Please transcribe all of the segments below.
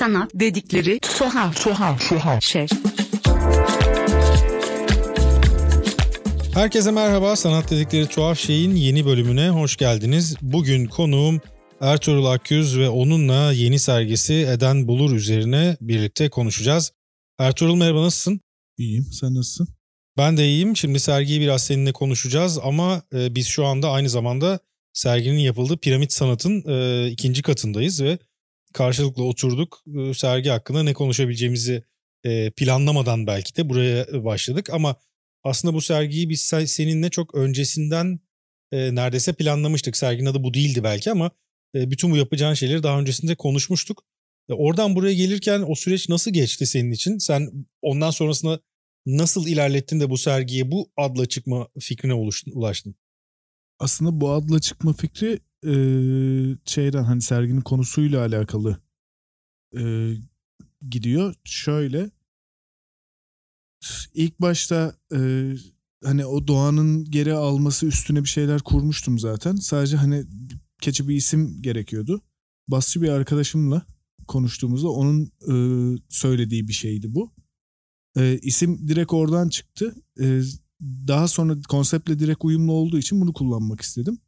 Sanat dedikleri tuhaf tuhaf tuhaf şey. Herkese merhaba. Sanat dedikleri tuhaf şeyin yeni bölümüne hoş geldiniz. Bugün konuğum Ertuğrul Akgüz ve onunla yeni sergisi Eden Bulur üzerine birlikte konuşacağız. Ertuğrul merhaba nasılsın? İyiyim. Sen nasılsın? Ben de iyiyim. Şimdi sergiyi biraz seninle konuşacağız ama e, biz şu anda aynı zamanda serginin yapıldığı Piramit Sanat'ın e, ikinci katındayız ve karşılıklı oturduk. E, sergi hakkında ne konuşabileceğimizi e, planlamadan belki de buraya başladık ama aslında bu sergiyi biz seninle çok öncesinden e, neredeyse planlamıştık. Serginin adı bu değildi belki ama e, bütün bu yapacağın şeyleri daha öncesinde konuşmuştuk. Oradan buraya gelirken o süreç nasıl geçti senin için? Sen ondan sonrasında nasıl ilerlettin de bu sergiye bu adla çıkma fikrine ulaştın? Aslında bu adla çıkma fikri e, şeyden hani serginin konusuyla alakalı e, gidiyor. Şöyle ilk başta e, hani o doğanın geri alması üstüne bir şeyler kurmuştum zaten. Sadece hani keçi bir isim gerekiyordu. Basçı bir arkadaşımla konuştuğumuzda onun e, söylediği bir şeydi bu. E, isim direkt oradan çıktı. E, daha sonra konseptle direkt uyumlu olduğu için bunu kullanmak istedim.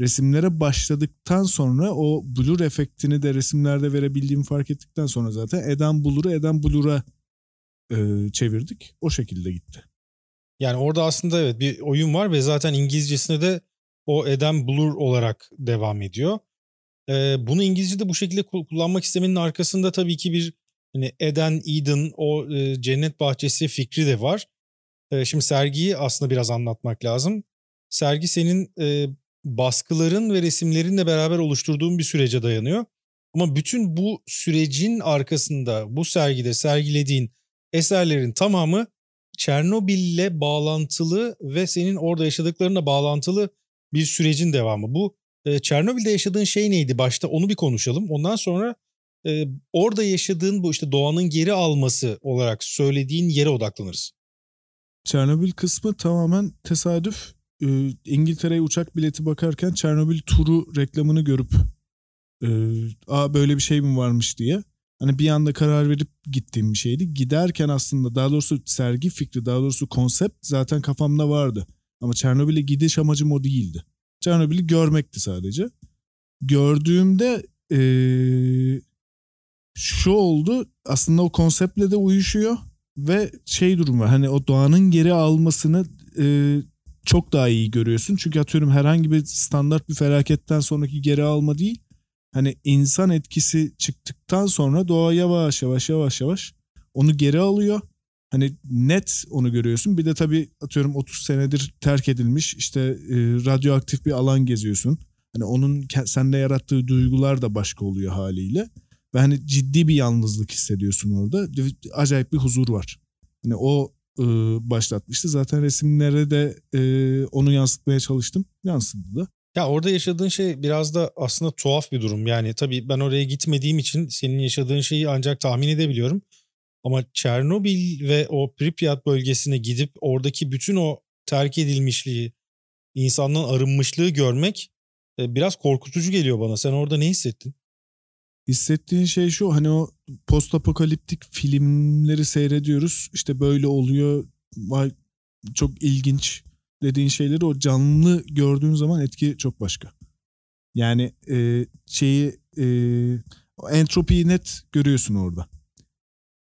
Resimlere başladıktan sonra o blur efektini de resimlerde verebildiğimi fark ettikten sonra zaten Eden Blur'u Eden Blur'a e, çevirdik. O şekilde gitti. Yani orada aslında evet bir oyun var ve zaten İngilizcesinde de o Eden Blur olarak devam ediyor. Ee, bunu İngilizce'de bu şekilde kullanmak istemenin arkasında tabii ki bir hani Eden, Eden, o e, cennet bahçesi fikri de var. E, şimdi sergiyi aslında biraz anlatmak lazım. Sergi senin e, baskıların ve resimlerinle beraber oluşturduğun bir sürece dayanıyor. Ama bütün bu sürecin arkasında bu sergide sergilediğin eserlerin tamamı Çernobil'le bağlantılı ve senin orada yaşadıklarına bağlantılı bir sürecin devamı. Bu e, Çernobil'de yaşadığın şey neydi başta onu bir konuşalım. Ondan sonra e, orada yaşadığın bu işte doğanın geri alması olarak söylediğin yere odaklanırız. Çernobil kısmı tamamen tesadüf. Ee, İngiltere'ye uçak bileti bakarken Çernobil turu reklamını görüp e, aa böyle bir şey mi varmış diye hani bir anda karar verip gittiğim bir şeydi. Giderken aslında daha doğrusu sergi fikri daha doğrusu konsept zaten kafamda vardı. Ama Çernobil'e gidiş amacım o değildi. Çernobil'i görmekti sadece. Gördüğümde ee, şu oldu aslında o konseptle de uyuşuyor ve şey durum var hani o doğanın geri almasını e, çok daha iyi görüyorsun. Çünkü atıyorum herhangi bir standart bir felaketten sonraki geri alma değil. Hani insan etkisi çıktıktan sonra doğa yavaş yavaş yavaş yavaş onu geri alıyor. Hani net onu görüyorsun. Bir de tabii atıyorum 30 senedir terk edilmiş işte e, radyoaktif bir alan geziyorsun. Hani onun sende yarattığı duygular da başka oluyor haliyle. Ve hani ciddi bir yalnızlık hissediyorsun orada. Acayip bir huzur var. Hani o e, başlatmıştı. Zaten resimlere de e, onu yansıtmaya çalıştım. Yansıdı da. Ya orada yaşadığın şey biraz da aslında tuhaf bir durum. Yani tabii ben oraya gitmediğim için senin yaşadığın şeyi ancak tahmin edebiliyorum. Ama Çernobil ve o Pripyat bölgesine gidip oradaki bütün o terk edilmişliği, insandan arınmışlığı görmek e, biraz korkutucu geliyor bana. Sen orada ne hissettin? Hissettiğin şey şu hani o post apokaliptik filmleri seyrediyoruz. İşte böyle oluyor. Vay çok ilginç dediğin şeyleri o canlı gördüğün zaman etki çok başka. Yani e, şeyi e, entropiyi net görüyorsun orada.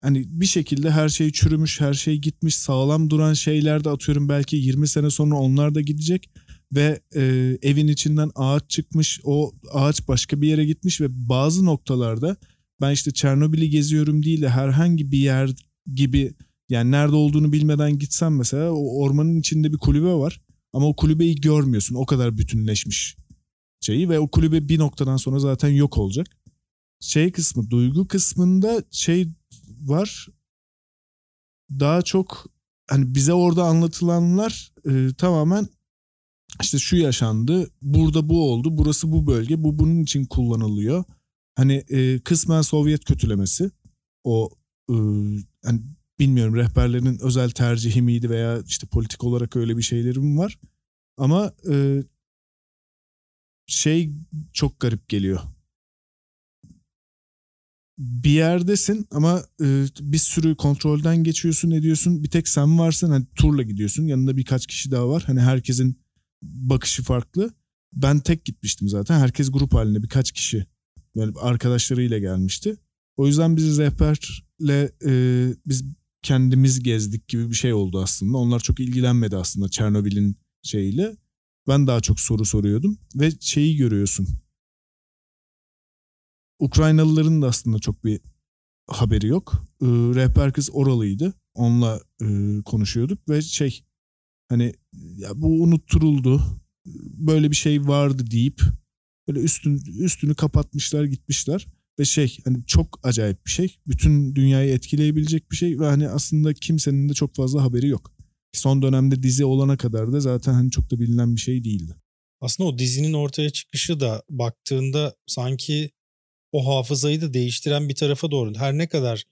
Hani bir şekilde her şey çürümüş, her şey gitmiş, sağlam duran şeyler de atıyorum belki 20 sene sonra onlar da gidecek ve e, evin içinden ağaç çıkmış o ağaç başka bir yere gitmiş ve bazı noktalarda ben işte Çernobil'i geziyorum değil de herhangi bir yer gibi yani nerede olduğunu bilmeden gitsem mesela o ormanın içinde bir kulübe var ama o kulübeyi görmüyorsun o kadar bütünleşmiş şeyi ve o kulübe bir noktadan sonra zaten yok olacak. Şey kısmı duygu kısmında şey var daha çok hani bize orada anlatılanlar e, tamamen işte şu yaşandı, burada bu oldu, burası bu bölge, bu bunun için kullanılıyor. Hani e, kısmen Sovyet kötülemesi o e, hani bilmiyorum rehberlerin özel tercihi miydi veya işte politik olarak öyle bir şeylerim var. Ama e, şey çok garip geliyor. bir yerdesin ama e, bir sürü kontrolden geçiyorsun ediyorsun. Bir tek sen varsın hani turla gidiyorsun. Yanında birkaç kişi daha var. Hani herkesin bakışı farklı. Ben tek gitmiştim zaten. Herkes grup halinde birkaç kişi böyle arkadaşlarıyla gelmişti. O yüzden biz rehberle e, biz kendimiz gezdik gibi bir şey oldu aslında. Onlar çok ilgilenmedi aslında Çernobil'in şeyiyle. Ben daha çok soru soruyordum ve şeyi görüyorsun. Ukraynalıların da aslında çok bir haberi yok. Ee, rehber kız oralıydı. Onunla e, konuşuyorduk ve şey hani ya bu unutturuldu. Böyle bir şey vardı deyip böyle üstün üstünü kapatmışlar gitmişler ve şey hani çok acayip bir şey. Bütün dünyayı etkileyebilecek bir şey ve hani aslında kimsenin de çok fazla haberi yok. Son dönemde dizi olana kadar da zaten hani çok da bilinen bir şey değildi. Aslında o dizinin ortaya çıkışı da baktığında sanki o hafızayı da değiştiren bir tarafa doğru. Her ne kadar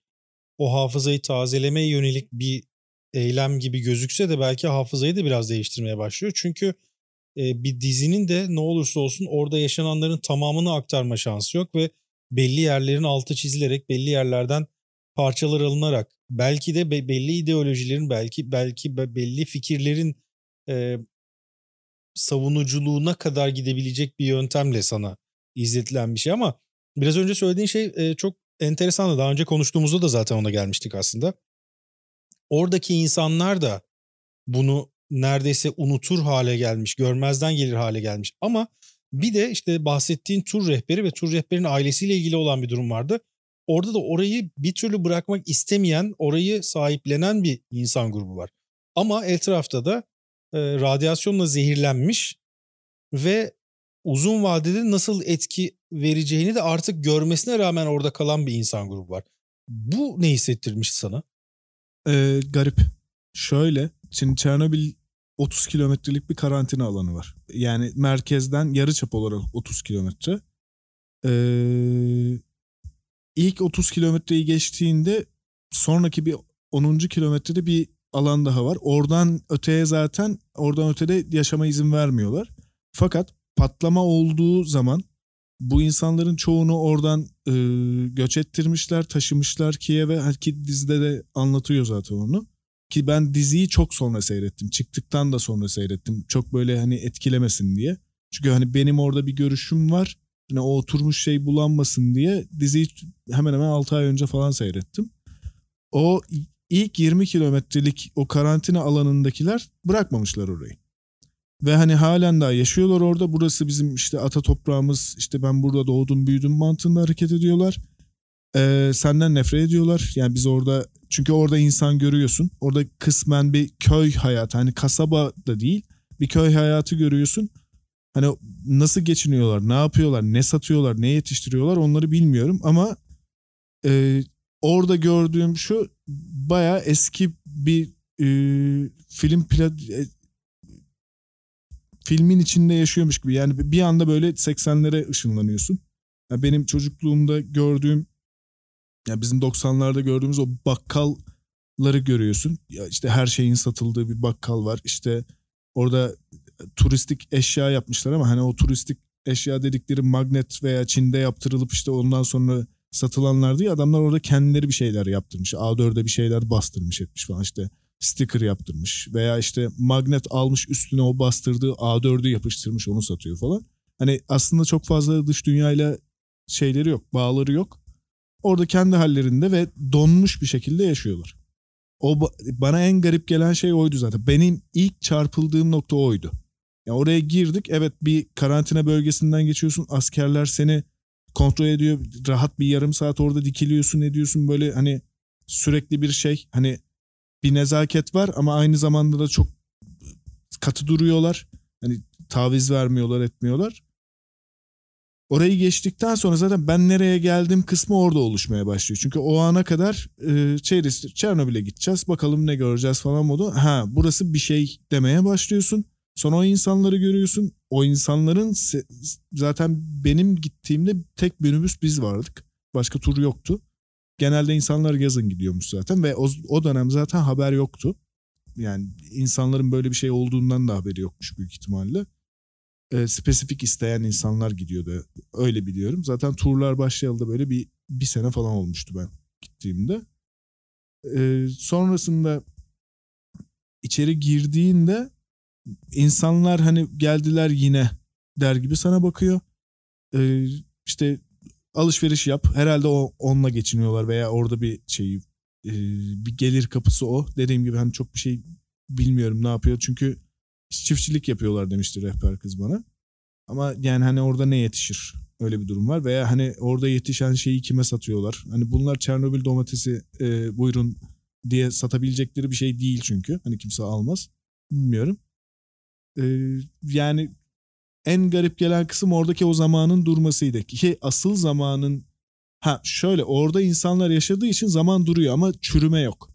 o hafızayı tazelemeye yönelik bir eylem gibi gözükse de belki hafızayı da biraz değiştirmeye başlıyor. Çünkü e, bir dizinin de ne olursa olsun orada yaşananların tamamını aktarma şansı yok ve belli yerlerin altı çizilerek belli yerlerden parçalar alınarak belki de belli ideolojilerin belki belki belli fikirlerin e, savunuculuğuna kadar gidebilecek bir yöntemle sana izletilen bir şey ama biraz önce söylediğin şey e, çok enteresandı. Daha önce konuştuğumuzda da zaten ona gelmiştik aslında. Oradaki insanlar da bunu neredeyse unutur hale gelmiş, görmezden gelir hale gelmiş. Ama bir de işte bahsettiğin tur rehberi ve tur rehberinin ailesiyle ilgili olan bir durum vardı. Orada da orayı bir türlü bırakmak istemeyen, orayı sahiplenen bir insan grubu var. Ama etrafta da e, radyasyonla zehirlenmiş ve uzun vadede nasıl etki vereceğini de artık görmesine rağmen orada kalan bir insan grubu var. Bu ne hissettirmiş sana? Ee, garip. Şöyle, şimdi Çernobil 30 kilometrelik bir karantina alanı var. Yani merkezden yarı çap olarak 30 kilometre. Ee, ilk 30 kilometreyi geçtiğinde sonraki bir 10. kilometrede bir alan daha var. Oradan öteye zaten oradan ötede yaşama izin vermiyorlar. Fakat patlama olduğu zaman bu insanların çoğunu oradan e, göç ettirmişler, taşımışlar Kiev'e. Ki dizide de anlatıyor zaten onu. Ki ben diziyi çok sonra seyrettim. Çıktıktan da sonra seyrettim. Çok böyle hani etkilemesin diye. Çünkü hani benim orada bir görüşüm var. Hani o oturmuş şey bulanmasın diye diziyi hemen hemen 6 ay önce falan seyrettim. O ilk 20 kilometrelik o karantina alanındakiler bırakmamışlar orayı. Ve hani halen daha yaşıyorlar orada. Burası bizim işte ata toprağımız. İşte ben burada doğdum büyüdüm mantığında hareket ediyorlar. Ee, senden nefret ediyorlar. Yani biz orada çünkü orada insan görüyorsun. Orada kısmen bir köy hayatı. Hani kasaba da değil. Bir köy hayatı görüyorsun. Hani nasıl geçiniyorlar, ne yapıyorlar, ne satıyorlar, ne yetiştiriyorlar onları bilmiyorum. Ama e, orada gördüğüm şu baya eski bir e, film plat e, filmin içinde yaşıyormuş gibi. Yani bir anda böyle 80'lere ışınlanıyorsun. Yani benim çocukluğumda gördüğüm ya bizim 90'larda gördüğümüz o bakkalları görüyorsun. Ya işte her şeyin satıldığı bir bakkal var. İşte orada turistik eşya yapmışlar ama hani o turistik eşya dedikleri magnet veya Çin'de yaptırılıp işte ondan sonra satılanlar değil adamlar orada kendileri bir şeyler yaptırmış. A4'e bir şeyler bastırmış etmiş falan işte sticker yaptırmış veya işte magnet almış üstüne o bastırdığı A4'ü yapıştırmış onu satıyor falan. Hani aslında çok fazla dış dünyayla şeyleri yok, bağları yok. Orada kendi hallerinde ve donmuş bir şekilde yaşıyorlar. O bana en garip gelen şey oydu zaten. Benim ilk çarpıldığım nokta oydu. Yani oraya girdik. Evet bir karantina bölgesinden geçiyorsun. Askerler seni kontrol ediyor. Rahat bir yarım saat orada dikiliyorsun ediyorsun. Böyle hani sürekli bir şey. Hani bir nezaket var ama aynı zamanda da çok katı duruyorlar. Hani taviz vermiyorlar etmiyorlar. Orayı geçtikten sonra zaten ben nereye geldim kısmı orada oluşmaya başlıyor. Çünkü o ana kadar e, çeyresi Çernobil'e gideceğiz bakalım ne göreceğiz falan modu. Ha burası bir şey demeye başlıyorsun. Sonra o insanları görüyorsun. O insanların zaten benim gittiğimde tek minibüs biz vardık. Başka tur yoktu. Genelde insanlar yazın gidiyormuş zaten ve o, o dönem zaten haber yoktu. Yani insanların böyle bir şey olduğundan da haberi yokmuş büyük ihtimalle. E, spesifik isteyen insanlar gidiyordu. Öyle biliyorum. Zaten turlar başlayalı da böyle bir bir sene falan olmuştu ben gittiğimde. Ee, sonrasında içeri girdiğinde insanlar hani geldiler yine der gibi sana bakıyor. Ee, işte alışveriş yap. Herhalde o onunla geçiniyorlar veya orada bir şey e, bir gelir kapısı o. Dediğim gibi hani çok bir şey bilmiyorum ne yapıyor. Çünkü çiftçilik yapıyorlar demişti rehber kız bana. Ama yani hani orada ne yetişir? Öyle bir durum var. Veya hani orada yetişen şeyi kime satıyorlar? Hani bunlar Çernobil domatesi e, buyurun diye satabilecekleri bir şey değil çünkü. Hani kimse almaz. Bilmiyorum. E, yani en garip gelen kısım oradaki o zamanın durmasıydı. Ki asıl zamanın ha şöyle orada insanlar yaşadığı için zaman duruyor ama çürüme yok.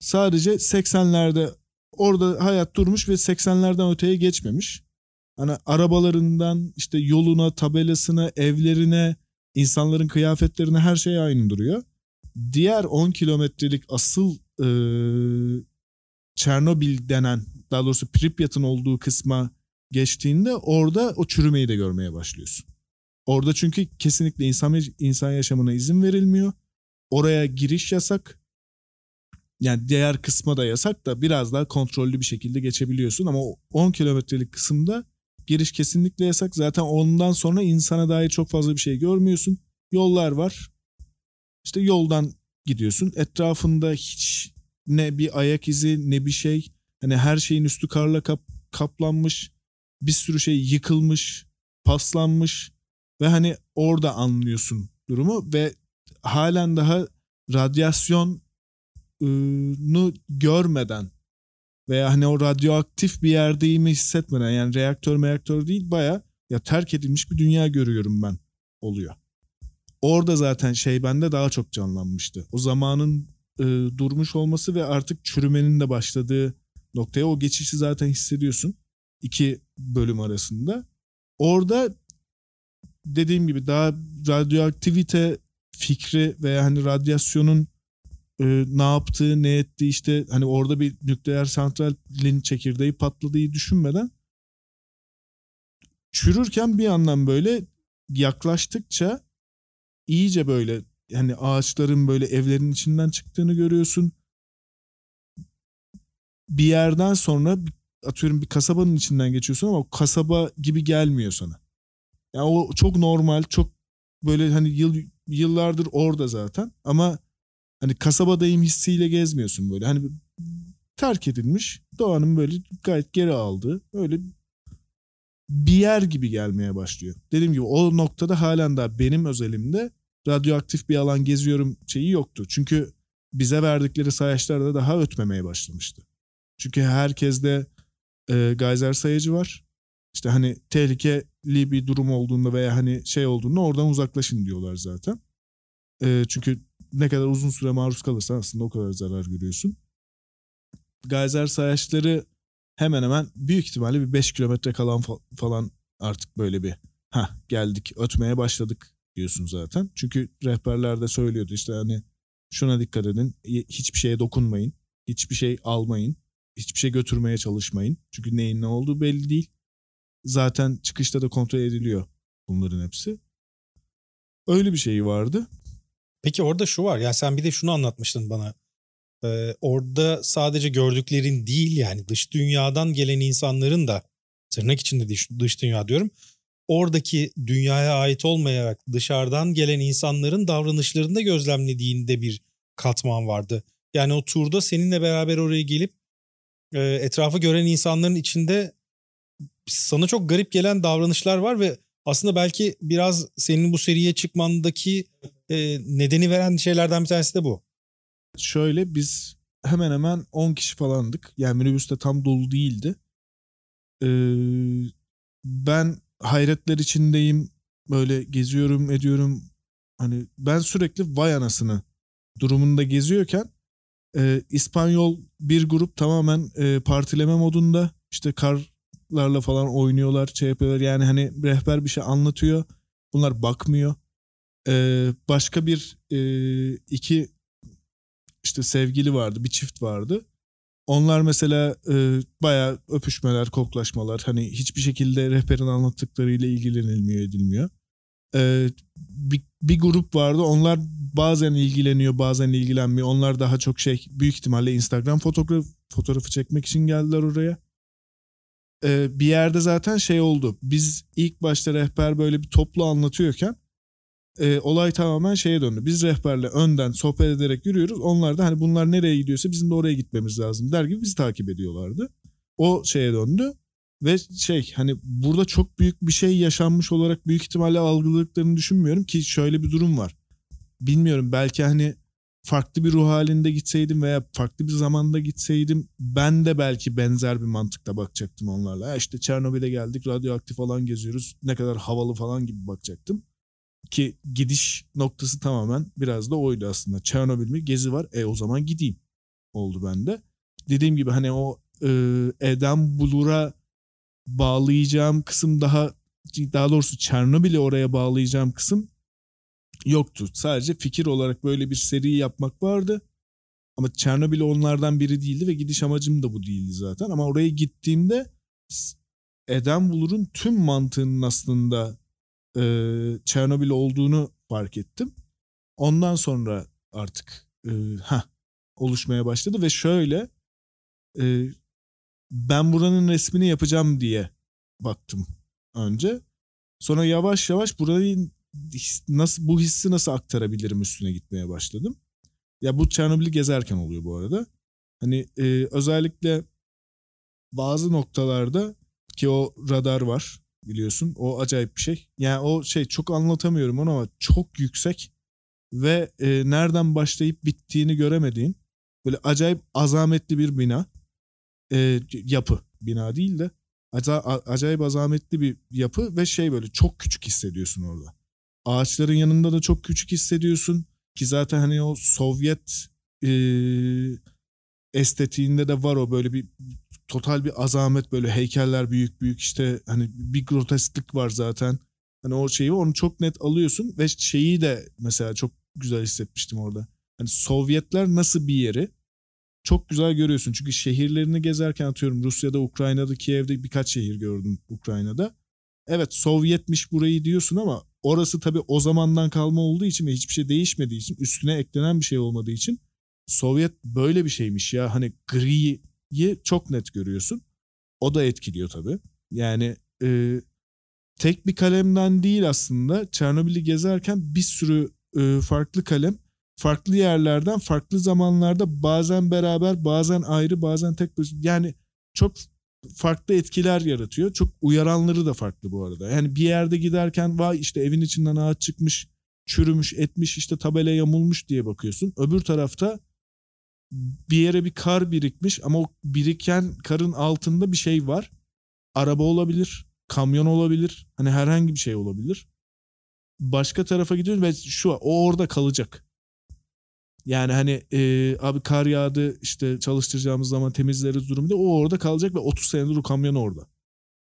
Sadece 80'lerde orada hayat durmuş ve 80'lerden öteye geçmemiş. Hani arabalarından işte yoluna, tabelasına, evlerine, insanların kıyafetlerine her şey aynı duruyor. Diğer 10 kilometrelik asıl e, Çernobil denen daha doğrusu Pripyat'ın olduğu kısma geçtiğinde orada o çürümeyi de görmeye başlıyorsun. Orada çünkü kesinlikle insan insan yaşamına izin verilmiyor. Oraya giriş yasak. Yani diğer kısma da yasak da biraz daha kontrollü bir şekilde geçebiliyorsun ama 10 kilometrelik kısımda giriş kesinlikle yasak. Zaten ondan sonra insana dair çok fazla bir şey görmüyorsun. Yollar var. İşte yoldan gidiyorsun. Etrafında hiç ne bir ayak izi ne bir şey. Hani her şeyin üstü karla kap, kaplanmış bir sürü şey yıkılmış, paslanmış ve hani orada anlıyorsun durumu ve halen daha radyasyonu görmeden veya hani o radyoaktif bir yerdeyimi hissetmeden yani reaktör reaktör değil baya ya terk edilmiş bir dünya görüyorum ben oluyor. Orada zaten şey bende daha çok canlanmıştı. O zamanın e, durmuş olması ve artık çürümenin de başladığı noktaya o geçişi zaten hissediyorsun iki bölüm arasında. Orada dediğim gibi daha radyoaktivite fikri veya hani radyasyonun e, ne yaptığı, ne ettiği işte hani orada bir nükleer santralin çekirdeği patladığı düşünmeden çürürken bir yandan böyle yaklaştıkça iyice böyle hani ağaçların böyle evlerin içinden çıktığını görüyorsun. Bir yerden sonra atıyorum bir kasabanın içinden geçiyorsun ama kasaba gibi gelmiyor sana. Yani o çok normal, çok böyle hani yıl yıllardır orada zaten ama hani kasabadayım hissiyle gezmiyorsun böyle. Hani terk edilmiş, doğanın böyle gayet geri aldığı öyle bir yer gibi gelmeye başlıyor. Dediğim gibi o noktada halen daha benim özelimde radyoaktif bir alan geziyorum şeyi yoktu. Çünkü bize verdikleri sayaçlarda daha ötmemeye başlamıştı. Çünkü herkes de e, geyser sayacı var. İşte hani tehlikeli bir durum olduğunda veya hani şey olduğunda oradan uzaklaşın diyorlar zaten. E, çünkü ne kadar uzun süre maruz kalırsan aslında o kadar zarar görüyorsun. Geyser sayaçları hemen hemen büyük ihtimalle bir 5 kilometre kalan falan artık böyle bir ha geldik ötmeye başladık diyorsun zaten. Çünkü rehberler de söylüyordu işte hani şuna dikkat edin hiçbir şeye dokunmayın hiçbir şey almayın hiçbir şey götürmeye çalışmayın. Çünkü neyin ne olduğu belli değil. Zaten çıkışta da kontrol ediliyor bunların hepsi. Öyle bir şey vardı. Peki orada şu var. Ya sen bir de şunu anlatmıştın bana. Ee, orada sadece gördüklerin değil yani dış dünyadan gelen insanların da tırnak içinde dış, dış dünya diyorum. Oradaki dünyaya ait olmayarak dışarıdan gelen insanların davranışlarında gözlemlediğinde bir katman vardı. Yani o turda seninle beraber oraya gelip e, etrafı gören insanların içinde sana çok garip gelen davranışlar var ve aslında belki biraz senin bu seriye çıkmandaki e, nedeni veren şeylerden bir tanesi de bu. Şöyle biz hemen hemen 10 kişi falandık. Yani minibüste tam dolu değildi. Ee, ben hayretler içindeyim. Böyle geziyorum ediyorum. Hani ben sürekli vay anasını durumunda geziyorken e, İspanyol bir grup tamamen e, partileme modunda. İşte karlarla falan oynuyorlar şey yapıyorlar. Yani hani rehber bir şey anlatıyor. Bunlar bakmıyor. E, başka bir e, iki işte sevgili vardı bir çift vardı. Onlar mesela e, bayağı öpüşmeler koklaşmalar. Hani hiçbir şekilde rehberin anlattıklarıyla ilgilenilmiyor edilmiyor. E, bir bir grup vardı. Onlar bazen ilgileniyor, bazen ilgilenmiyor. Onlar daha çok şey büyük ihtimalle Instagram fotoğraf fotoğrafı çekmek için geldiler oraya. Ee, bir yerde zaten şey oldu. Biz ilk başta rehber böyle bir toplu anlatıyorken e, olay tamamen şeye döndü. Biz rehberle önden sohbet ederek yürüyoruz. Onlar da hani bunlar nereye gidiyorsa bizim de oraya gitmemiz lazım der gibi bizi takip ediyorlardı. O şeye döndü. Ve şey hani burada çok büyük bir şey yaşanmış olarak büyük ihtimalle algıladıklarını düşünmüyorum ki şöyle bir durum var. Bilmiyorum belki hani farklı bir ruh halinde gitseydim veya farklı bir zamanda gitseydim ben de belki benzer bir mantıkta bakacaktım onlarla. Ya işte Çernobil'e geldik radyoaktif falan geziyoruz ne kadar havalı falan gibi bakacaktım. Ki gidiş noktası tamamen biraz da oydu aslında. Çernobil mi gezi var e o zaman gideyim oldu bende. Dediğim gibi hani o e, Eden Bulur'a bağlayacağım kısım daha daha doğrusu Çernobil'i oraya bağlayacağım kısım yoktu. Sadece fikir olarak böyle bir seri yapmak vardı. Ama Çernobil onlardan biri değildi ve gidiş amacım da bu değildi zaten. Ama oraya gittiğimde Eden Bulur'un tüm mantığının aslında e, Çernobil olduğunu fark ettim. Ondan sonra artık e, heh, oluşmaya başladı ve şöyle e, ben buranın resmini yapacağım diye baktım önce. Sonra yavaş yavaş burayı nasıl bu hissi nasıl aktarabilirim üstüne gitmeye başladım. Ya bu Çernobil'i gezerken oluyor bu arada. Hani e, özellikle bazı noktalarda ki o radar var biliyorsun. O acayip bir şey. Yani o şey çok anlatamıyorum onu ama çok yüksek ve e, nereden başlayıp bittiğini göremediğin böyle acayip azametli bir bina e, yapı bina değil de acayip azametli bir yapı ve şey böyle çok küçük hissediyorsun orada. Ağaçların yanında da çok küçük hissediyorsun ki zaten hani o Sovyet e, estetiğinde de var o böyle bir total bir azamet böyle heykeller büyük büyük işte hani bir grotesklik var zaten. Hani o şeyi onu çok net alıyorsun ve şeyi de mesela çok güzel hissetmiştim orada. Hani Sovyetler nasıl bir yeri çok güzel görüyorsun. Çünkü şehirlerini gezerken atıyorum Rusya'da, Ukrayna'da, Kiev'de birkaç şehir gördüm Ukrayna'da. Evet Sovyetmiş burayı diyorsun ama orası tabii o zamandan kalma olduğu için ve hiçbir şey değişmediği için üstüne eklenen bir şey olmadığı için Sovyet böyle bir şeymiş ya hani griyi çok net görüyorsun. O da etkiliyor tabii. Yani e, tek bir kalemden değil aslında Çernobil'i gezerken bir sürü e, farklı kalem farklı yerlerden farklı zamanlarda bazen beraber bazen ayrı bazen tek başına yani çok farklı etkiler yaratıyor. Çok uyaranları da farklı bu arada. Yani bir yerde giderken vay işte evin içinden ağaç çıkmış, çürümüş, etmiş işte tabela yamulmuş diye bakıyorsun. Öbür tarafta bir yere bir kar birikmiş ama o biriken karın altında bir şey var. Araba olabilir, kamyon olabilir, hani herhangi bir şey olabilir. Başka tarafa gidiyorsun ve şu o orada kalacak. Yani hani e, abi kar yağdı işte çalıştıracağımız zaman temizleriz durumunda o orada kalacak ve 30 senedir o kamyon orada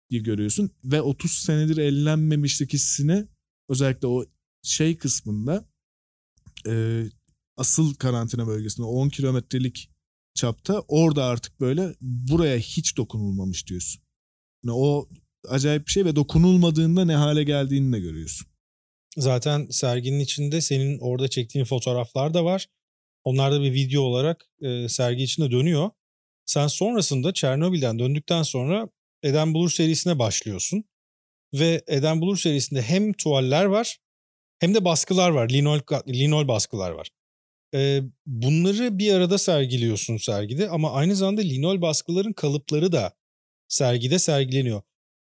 diye görüyorsun. Ve 30 senedir ellenmemişlik hissini özellikle o şey kısmında e, asıl karantina bölgesinde 10 kilometrelik çapta orada artık böyle buraya hiç dokunulmamış diyorsun. Yani o acayip bir şey ve dokunulmadığında ne hale geldiğini de görüyorsun. Zaten serginin içinde senin orada çektiğin fotoğraflar da var. Onlar da bir video olarak e, sergi içinde dönüyor. Sen sonrasında Çernobil'den döndükten sonra Eden Bulur serisine başlıyorsun. Ve Eden Bulur serisinde hem tuvaller var hem de baskılar var. Linol, linol baskılar var. E, bunları bir arada sergiliyorsun sergide ama aynı zamanda linol baskıların kalıpları da sergide sergileniyor.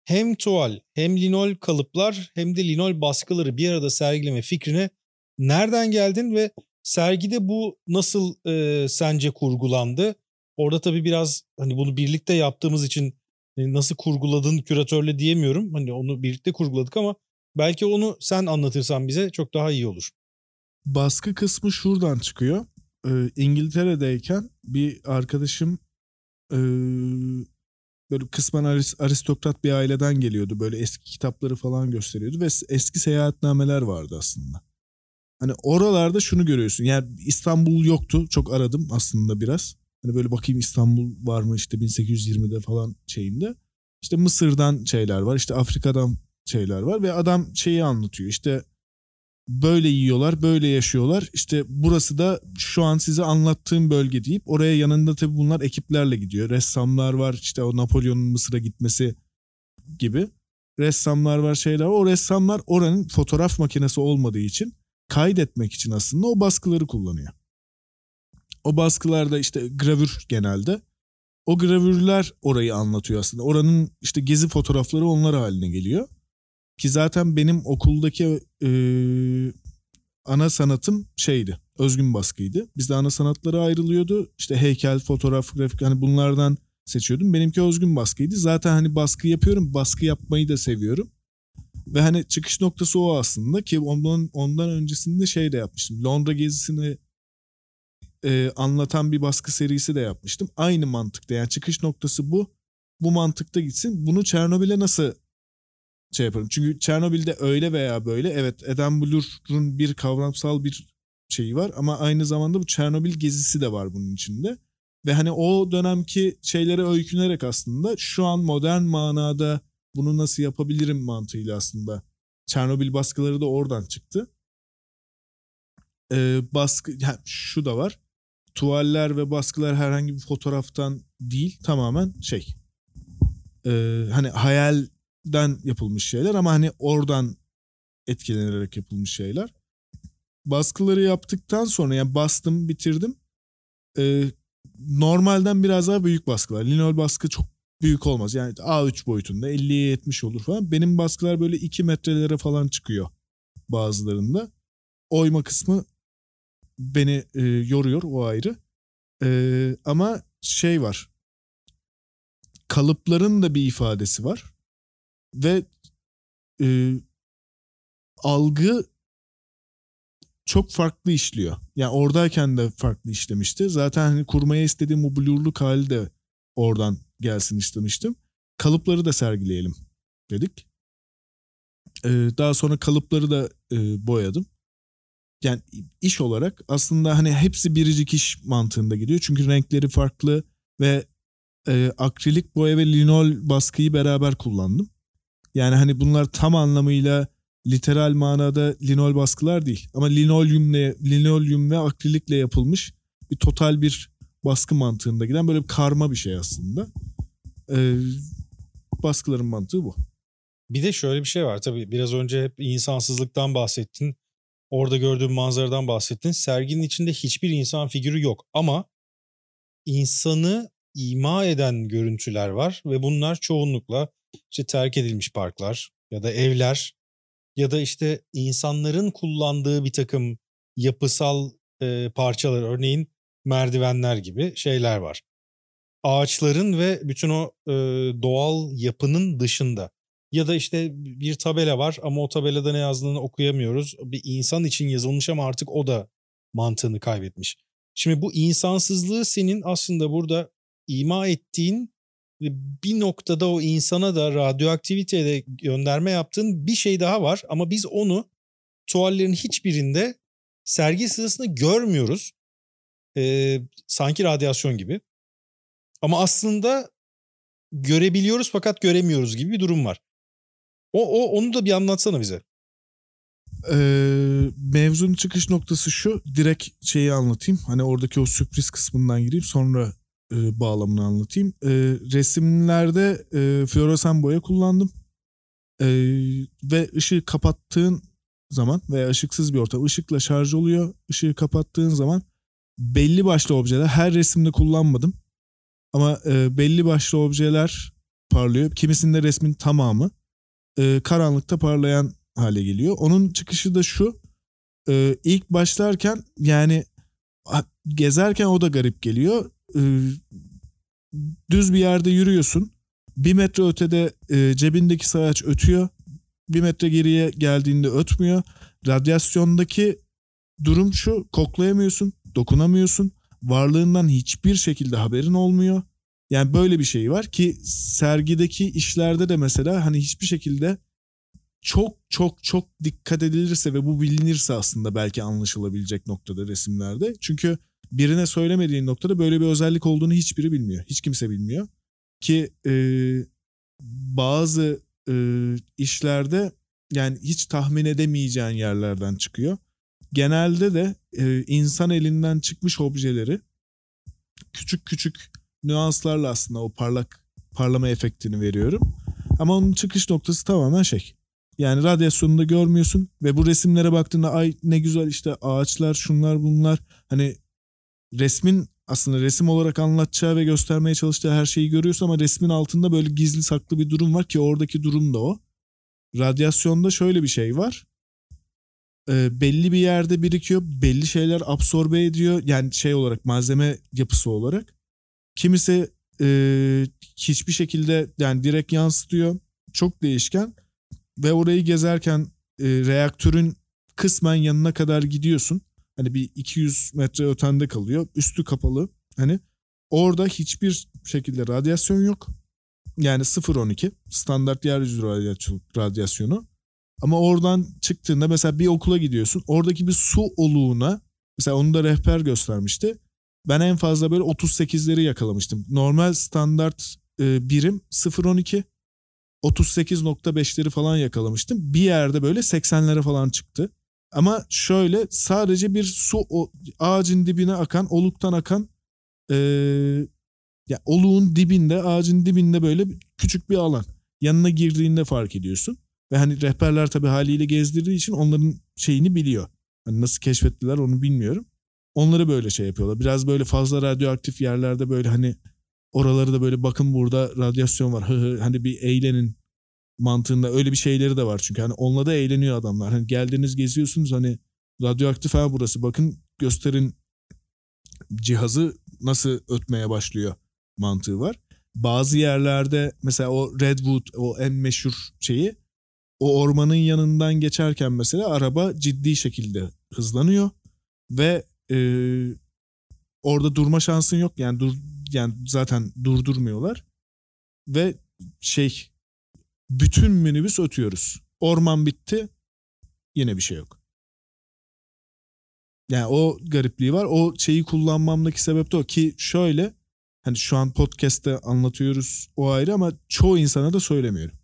Hem tuval hem linol kalıplar hem de linol baskıları bir arada sergileme fikrine nereden geldin ve sergide bu nasıl e, sence kurgulandı? Orada tabii biraz hani bunu birlikte yaptığımız için e, nasıl kurguladın küratörle diyemiyorum. Hani onu birlikte kurguladık ama belki onu sen anlatırsan bize çok daha iyi olur. Baskı kısmı şuradan çıkıyor. Ee, İngiltere'deyken bir arkadaşım e, böyle kısmen aristokrat bir aileden geliyordu. Böyle eski kitapları falan gösteriyordu ve eski seyahatnameler vardı aslında. Hani oralarda şunu görüyorsun. Yani İstanbul yoktu. Çok aradım aslında biraz. Hani böyle bakayım İstanbul var mı işte 1820'de falan şeyinde. İşte Mısır'dan şeyler var. işte Afrika'dan şeyler var ve adam şeyi anlatıyor. İşte böyle yiyorlar, böyle yaşıyorlar. İşte burası da şu an size anlattığım bölge deyip oraya yanında tabii bunlar ekiplerle gidiyor. Ressamlar var işte o Napolyon'un Mısır'a gitmesi gibi. Ressamlar var şeyler. O ressamlar oranın fotoğraf makinesi olmadığı için kaydetmek için aslında o baskıları kullanıyor. O baskılarda işte gravür genelde. O gravürler orayı anlatıyor aslında. Oranın işte gezi fotoğrafları onlar haline geliyor. Ki zaten benim okuldaki e, ana sanatım şeydi. Özgün baskıydı. Bizde ana sanatları ayrılıyordu. İşte heykel, fotoğraf, grafik hani bunlardan seçiyordum. Benimki özgün baskıydı. Zaten hani baskı yapıyorum. Baskı yapmayı da seviyorum. Ve hani çıkış noktası o aslında ki ondan ondan öncesinde şey de yapmıştım. Londra gezisini e, anlatan bir baskı serisi de yapmıştım. Aynı mantıkta yani çıkış noktası bu. Bu mantıkta gitsin. Bunu Çernobil'e nasıl şey yaparım? Çünkü Çernobil'de öyle veya böyle evet Eden Blur'un bir kavramsal bir şeyi var ama aynı zamanda bu Çernobil gezisi de var bunun içinde. Ve hani o dönemki şeylere öykünerek aslında şu an modern manada bunu nasıl yapabilirim mantığıyla aslında Çernobil baskıları da oradan çıktı. Ee, baskı yani şu da var. Tuvaller ve baskılar herhangi bir fotoğraftan değil tamamen şey. E, hani hayalden yapılmış şeyler ama hani oradan etkilenerek yapılmış şeyler. Baskıları yaptıktan sonra yani bastım bitirdim. E, normalden biraz daha büyük baskılar. Linol baskı çok büyük olmaz. Yani A3 boyutunda 50'ye 70 olur falan. Benim baskılar böyle 2 metrelere falan çıkıyor bazılarında. Oyma kısmı beni e, yoruyor o ayrı. E, ama şey var. Kalıpların da bir ifadesi var. Ve e, algı çok farklı işliyor. Yani oradayken de farklı işlemişti. Zaten hani kurmaya istediğim o blurluk hali de oradan gelsin istemiştim. Kalıpları da sergileyelim dedik. Ee, daha sonra kalıpları da e, boyadım yani iş olarak aslında hani hepsi biricik iş mantığında gidiyor. Çünkü renkleri farklı ve e, akrilik boya ve linol baskıyı beraber kullandım. Yani hani bunlar tam anlamıyla literal manada linol baskılar değil. Ama linolyumle, linolyum ve akrilikle yapılmış bir total bir baskı mantığında giden böyle bir karma bir şey aslında. Ee, baskıların mantığı bu. Bir de şöyle bir şey var tabii biraz önce hep insansızlıktan bahsettin orada gördüğüm manzaradan bahsettin. Serginin içinde hiçbir insan figürü yok ama insanı ima eden görüntüler var ve bunlar çoğunlukla işte terk edilmiş parklar ya da evler ya da işte insanların kullandığı bir takım yapısal e, parçalar örneğin merdivenler gibi şeyler var. Ağaçların ve bütün o e, doğal yapının dışında ya da işte bir tabela var ama o tabelada ne yazdığını okuyamıyoruz. Bir insan için yazılmış ama artık o da mantığını kaybetmiş. Şimdi bu insansızlığı senin aslında burada ima ettiğin bir noktada o insana da radyoaktiviteye de gönderme yaptığın bir şey daha var ama biz onu tuvallerin hiçbirinde sergi sırasında görmüyoruz. Ee, sanki radyasyon gibi. Ama aslında görebiliyoruz fakat göremiyoruz gibi bir durum var. O, o onu da bir anlatsana bize. Ee, mevzunun çıkış noktası şu. Direkt şeyi anlatayım. Hani oradaki o sürpriz kısmından gireyim. Sonra e, bağlamını anlatayım. E, resimlerde e, floresan boya kullandım. E, ve ışığı kapattığın zaman veya ışıksız bir ortam ışıkla şarj oluyor. Işığı kapattığın zaman belli başlı objeler her resimde kullanmadım. Ama e, belli başlı objeler parlıyor. Kimisinde resmin tamamı e, karanlıkta parlayan hale geliyor. Onun çıkışı da şu. E, ilk başlarken yani gezerken o da garip geliyor. E, düz bir yerde yürüyorsun. Bir metre ötede e, cebindeki sayaç ötüyor. Bir metre geriye geldiğinde ötmüyor. Radyasyondaki durum şu koklayamıyorsun, dokunamıyorsun. Varlığından hiçbir şekilde haberin olmuyor. Yani böyle bir şey var ki sergideki işlerde de mesela hani hiçbir şekilde çok çok çok dikkat edilirse ve bu bilinirse aslında belki anlaşılabilecek noktada resimlerde. Çünkü birine söylemediğin noktada böyle bir özellik olduğunu hiçbiri bilmiyor. Hiç kimse bilmiyor. Ki e, bazı e, işlerde yani hiç tahmin edemeyeceğin yerlerden çıkıyor. Genelde de e, insan elinden çıkmış objeleri küçük küçük nüanslarla aslında o parlak parlama efektini veriyorum. Ama onun çıkış noktası tamamen şey. Yani radyasyonunu da görmüyorsun ve bu resimlere baktığında ay ne güzel işte ağaçlar şunlar bunlar. Hani resmin aslında resim olarak anlatacağı ve göstermeye çalıştığı her şeyi görüyorsun ama resmin altında böyle gizli saklı bir durum var ki oradaki durum da o. Radyasyonda şöyle bir şey var. E, belli bir yerde birikiyor. Belli şeyler absorbe ediyor. Yani şey olarak malzeme yapısı olarak. Kimisi e, hiçbir şekilde yani direkt yansıtıyor. Çok değişken. Ve orayı gezerken e, reaktörün kısmen yanına kadar gidiyorsun. Hani bir 200 metre ötende kalıyor. Üstü kapalı. Hani orada hiçbir şekilde radyasyon yok. Yani 0.12 standart yeryüzü radyasyonu. Ama oradan çıktığında mesela bir okula gidiyorsun. Oradaki bir su oluğuna mesela onu da rehber göstermişti. Ben en fazla böyle 38'leri yakalamıştım. Normal standart e, birim 0.12 38.5'leri falan yakalamıştım. Bir yerde böyle 80'lere falan çıktı. Ama şöyle sadece bir su o, ağacın dibine akan, oluktan akan e, ya oluğun dibinde, ağacın dibinde böyle küçük bir alan. Yanına girdiğinde fark ediyorsun. Ve hani rehberler tabii haliyle gezdirdiği için onların şeyini biliyor. Hani nasıl keşfettiler onu bilmiyorum. Onları böyle şey yapıyorlar. Biraz böyle fazla radyoaktif yerlerde böyle hani oraları da böyle bakın burada radyasyon var. Hı hı hani bir eğlenin mantığında öyle bir şeyleri de var çünkü hani onunla da eğleniyor adamlar. Hani geldiniz geziyorsunuz hani radyoaktif ha burası bakın gösterin cihazı nasıl ötmeye başlıyor mantığı var. Bazı yerlerde mesela o Redwood o en meşhur şeyi o ormanın yanından geçerken mesela araba ciddi şekilde hızlanıyor ve e, orada durma şansın yok yani dur yani zaten durdurmuyorlar ve şey bütün minibüs ötüyoruz. Orman bitti yine bir şey yok. Yani o garipliği var. O şeyi kullanmamdaki sebep de o ki şöyle hani şu an podcast'te anlatıyoruz o ayrı ama çoğu insana da söylemiyorum.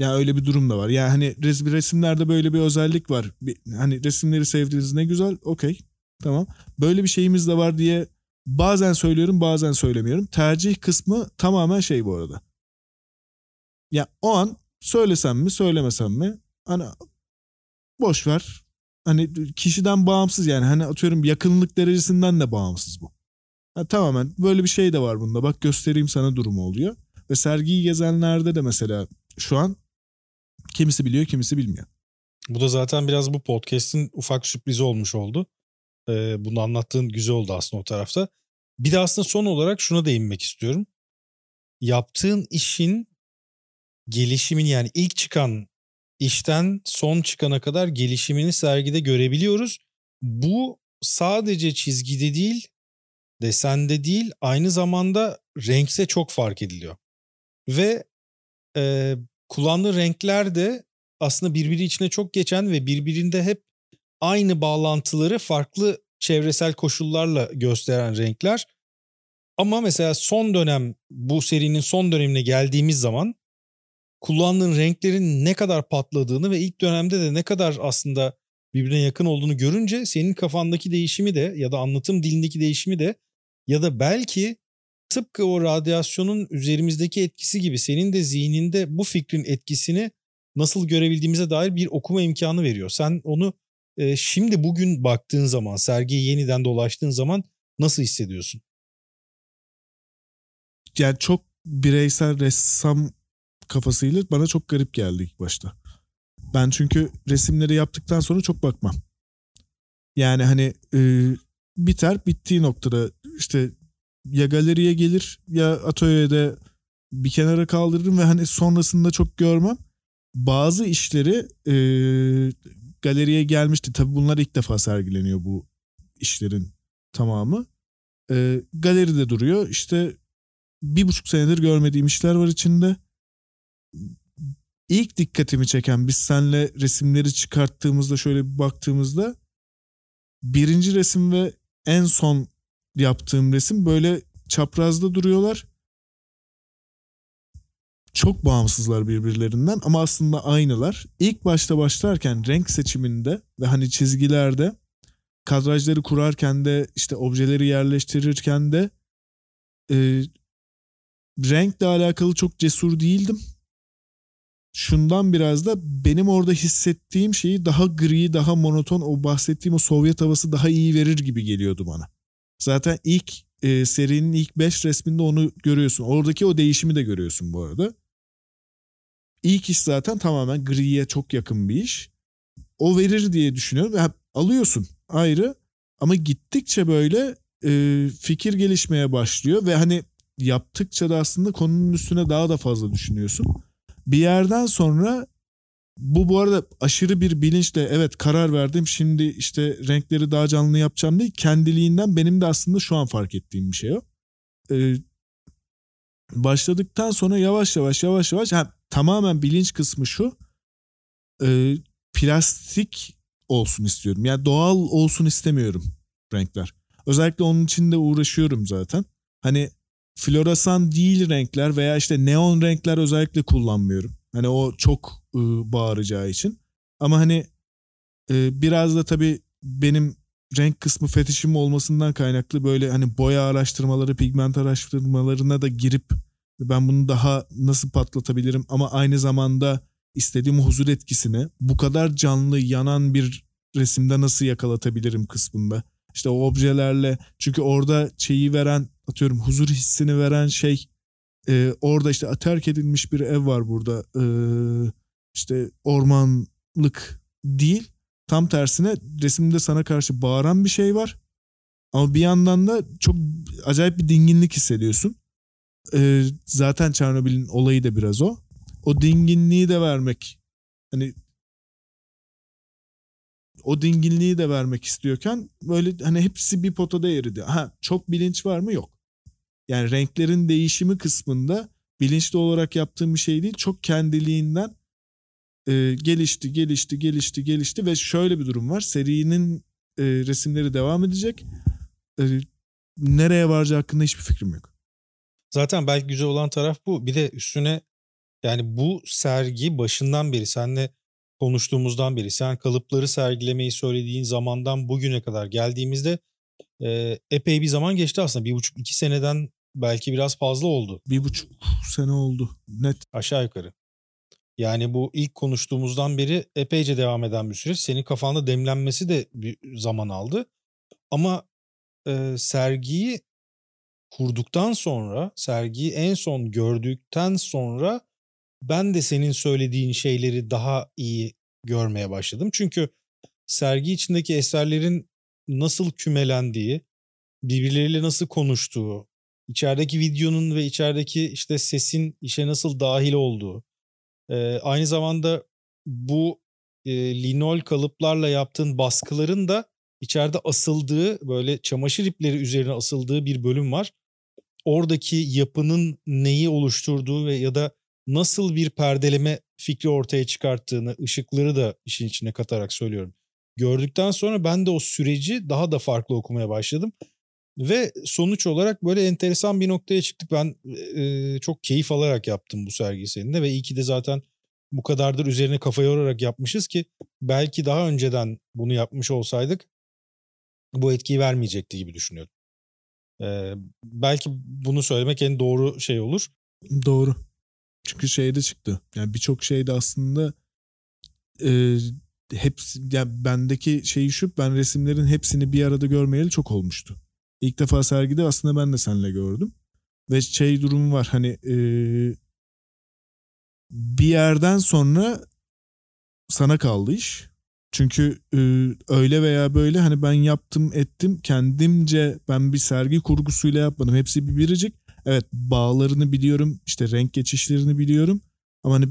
Yani öyle bir durum da var. Yani hani res resimlerde böyle bir özellik var. Bir, hani resimleri sevdiğiniz ne güzel. Okey. Tamam. Böyle bir şeyimiz de var diye bazen söylüyorum bazen söylemiyorum. Tercih kısmı tamamen şey bu arada. Ya o an söylesem mi söylemesem mi hani boş ver. Hani kişiden bağımsız yani hani atıyorum yakınlık derecesinden de bağımsız bu. Ha, tamamen böyle bir şey de var bunda. Bak göstereyim sana durumu oluyor. Ve sergiyi gezenlerde de mesela şu an kimisi biliyor kimisi bilmiyor. Bu da zaten biraz bu podcast'in ufak sürprizi olmuş oldu. Ee, bunu anlattığın güzel oldu aslında o tarafta. Bir de aslında son olarak şuna değinmek istiyorum. Yaptığın işin gelişimin yani ilk çıkan işten son çıkana kadar gelişimini sergide görebiliyoruz. Bu sadece çizgide değil, desende değil, aynı zamanda renkte çok fark ediliyor. Ve e, kullandığı renkler de aslında birbiri içine çok geçen ve birbirinde hep aynı bağlantıları farklı çevresel koşullarla gösteren renkler. Ama mesela son dönem bu serinin son dönemine geldiğimiz zaman kullandığın renklerin ne kadar patladığını ve ilk dönemde de ne kadar aslında birbirine yakın olduğunu görünce senin kafandaki değişimi de ya da anlatım dilindeki değişimi de ya da belki tıpkı o radyasyonun üzerimizdeki etkisi gibi senin de zihninde bu fikrin etkisini nasıl görebildiğimize dair bir okuma imkanı veriyor. Sen onu e, şimdi bugün baktığın zaman, sergiyi yeniden dolaştığın zaman nasıl hissediyorsun? Yani çok bireysel ressam kafasıyla bana çok garip geldi ilk başta. Ben çünkü resimleri yaptıktan sonra çok bakmam. Yani hani e, biter bittiği noktada işte ya galeriye gelir ya atölyede bir kenara kaldırırım ve hani sonrasında çok görmem. Bazı işleri e, galeriye gelmişti. Tabii bunlar ilk defa sergileniyor bu işlerin tamamı. E, galeride duruyor. İşte bir buçuk senedir görmediğim işler var içinde ilk dikkatimi çeken biz senle resimleri çıkarttığımızda şöyle bir baktığımızda birinci resim ve en son yaptığım resim böyle çaprazda duruyorlar. çok bağımsızlar birbirlerinden ama aslında aynılar. İlk başta başlarken renk seçiminde ve hani çizgilerde kadrajları kurarken de işte objeleri yerleştirirken de e, renkle alakalı çok cesur değildim. Şundan biraz da benim orada hissettiğim şeyi daha gri, daha monoton o bahsettiğim o Sovyet havası daha iyi verir gibi geliyordu bana. Zaten ilk e, serinin ilk 5 resminde onu görüyorsun. Oradaki o değişimi de görüyorsun bu arada. İlk iş zaten tamamen griye çok yakın bir iş. O verir diye düşünüyorum. Yani alıyorsun ayrı ama gittikçe böyle e, fikir gelişmeye başlıyor ve hani yaptıkça da aslında konunun üstüne daha da fazla düşünüyorsun. Bir yerden sonra bu bu arada aşırı bir bilinçle evet karar verdim şimdi işte renkleri daha canlı yapacağım değil kendiliğinden benim de aslında şu an fark ettiğim bir şey o. Ee, başladıktan sonra yavaş yavaş yavaş yavaş yani tamamen bilinç kısmı şu e, plastik olsun istiyorum yani doğal olsun istemiyorum renkler. Özellikle onun için de uğraşıyorum zaten. Hani floresan değil renkler veya işte neon renkler özellikle kullanmıyorum. Hani o çok bağıracağı için. Ama hani e, biraz da tabii benim renk kısmı fetişim olmasından kaynaklı böyle hani boya araştırmaları, pigment araştırmalarına da girip ben bunu daha nasıl patlatabilirim ama aynı zamanda istediğim huzur etkisini bu kadar canlı yanan bir resimde nasıl yakalatabilirim kısmında. İşte o objelerle çünkü orada şeyi veren atıyorum huzur hissini veren şey e, orada işte terk edilmiş bir ev var burada e, işte ormanlık değil tam tersine resimde sana karşı bağıran bir şey var ama bir yandan da çok acayip bir dinginlik hissediyorsun. E, zaten Çernobil'in olayı da biraz o. O dinginliği de vermek hani o dinginliği de vermek istiyorken böyle hani hepsi bir potada eridi. Ha çok bilinç var mı? Yok. Yani renklerin değişimi kısmında bilinçli olarak yaptığım bir şey değil. Çok kendiliğinden e, gelişti, gelişti, gelişti, gelişti ve şöyle bir durum var. Serinin e, resimleri devam edecek. E, nereye varacağı hakkında hiçbir fikrim yok. Zaten belki güzel olan taraf bu. Bir de üstüne yani bu sergi başından beri senle konuştuğumuzdan beri sen kalıpları sergilemeyi söylediğin zamandan bugüne kadar geldiğimizde e, epey bir zaman geçti aslında. Bir buçuk iki seneden belki biraz fazla oldu. Bir buçuk sene oldu net. Aşağı yukarı. Yani bu ilk konuştuğumuzdan beri epeyce devam eden bir süreç. Senin kafanda demlenmesi de bir zaman aldı. Ama e, sergiyi kurduktan sonra, sergiyi en son gördükten sonra ben de senin söylediğin şeyleri daha iyi görmeye başladım. Çünkü sergi içindeki eserlerin nasıl kümelendiği, birbirleriyle nasıl konuştuğu, içerideki videonun ve içerideki işte sesin işe nasıl dahil olduğu, e, aynı zamanda bu e, linol kalıplarla yaptığın baskıların da içeride asıldığı böyle çamaşır ipleri üzerine asıldığı bir bölüm var. Oradaki yapının neyi oluşturduğu ve ya da nasıl bir perdeleme fikri ortaya çıkarttığını, ışıkları da işin içine katarak söylüyorum. Gördükten sonra ben de o süreci daha da farklı okumaya başladım. Ve sonuç olarak böyle enteresan bir noktaya çıktık. Ben e, çok keyif alarak yaptım bu sergiyi seninle ve iyi ki de zaten bu kadardır üzerine kafa yorarak yapmışız ki belki daha önceden bunu yapmış olsaydık bu etkiyi vermeyecekti gibi düşünüyorum. Ee, belki bunu söylemek en doğru şey olur. Doğru. Çünkü şeyde çıktı. Yani birçok şeyde aslında e, hepsi yani bendeki şeyi şu ben resimlerin hepsini bir arada görmeyeli çok olmuştu. İlk defa sergide aslında ben de seninle gördüm. Ve şey durumu var hani e, bir yerden sonra sana kaldı iş. Çünkü e, öyle veya böyle hani ben yaptım ettim kendimce ben bir sergi kurgusuyla yapmadım. Hepsi bir biricik. Evet bağlarını biliyorum işte renk geçişlerini biliyorum. Ama hani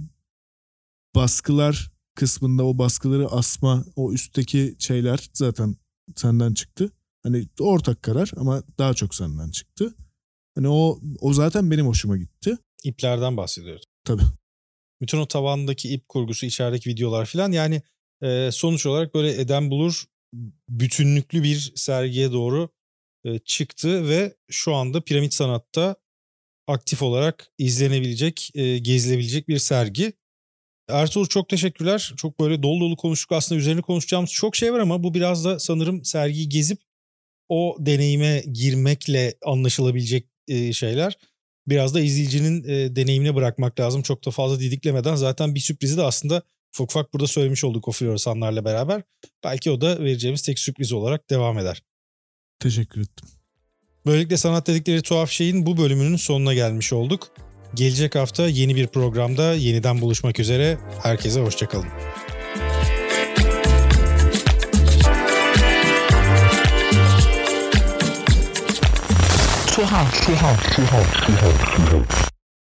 baskılar kısmında o baskıları asma o üstteki şeyler zaten senden çıktı. Hani ortak karar ama daha çok senden çıktı. Hani o o zaten benim hoşuma gitti. İplerden bahsediyoruz. Tabii. Bütün o tavandaki ip kurgusu, içerideki videolar falan yani e, sonuç olarak böyle Eden Bulur bütünlüklü bir sergiye doğru e, çıktı ve şu anda Piramit Sanat'ta aktif olarak izlenebilecek, e, gezilebilecek bir sergi. Ertuğrul çok teşekkürler. Çok böyle dolu dolu konuştuk. Aslında üzerine konuşacağımız çok şey var ama bu biraz da sanırım sergiyi gezip o deneyime girmekle anlaşılabilecek e, şeyler. Biraz da izleyicinin e, deneyimine bırakmak lazım. Çok da fazla didiklemeden zaten bir sürprizi de aslında ufak ufak burada söylemiş olduk o floresanlarla beraber. Belki o da vereceğimiz tek sürpriz olarak devam eder. Teşekkür ettim. Böylelikle sanat dedikleri tuhaf şeyin bu bölümünün sonuna gelmiş olduk. Gelecek hafta yeni bir programda yeniden buluşmak üzere. Herkese hoşçakalın. Tuhaf, tuhaf, tuhaf, tuhaf, tuhaf.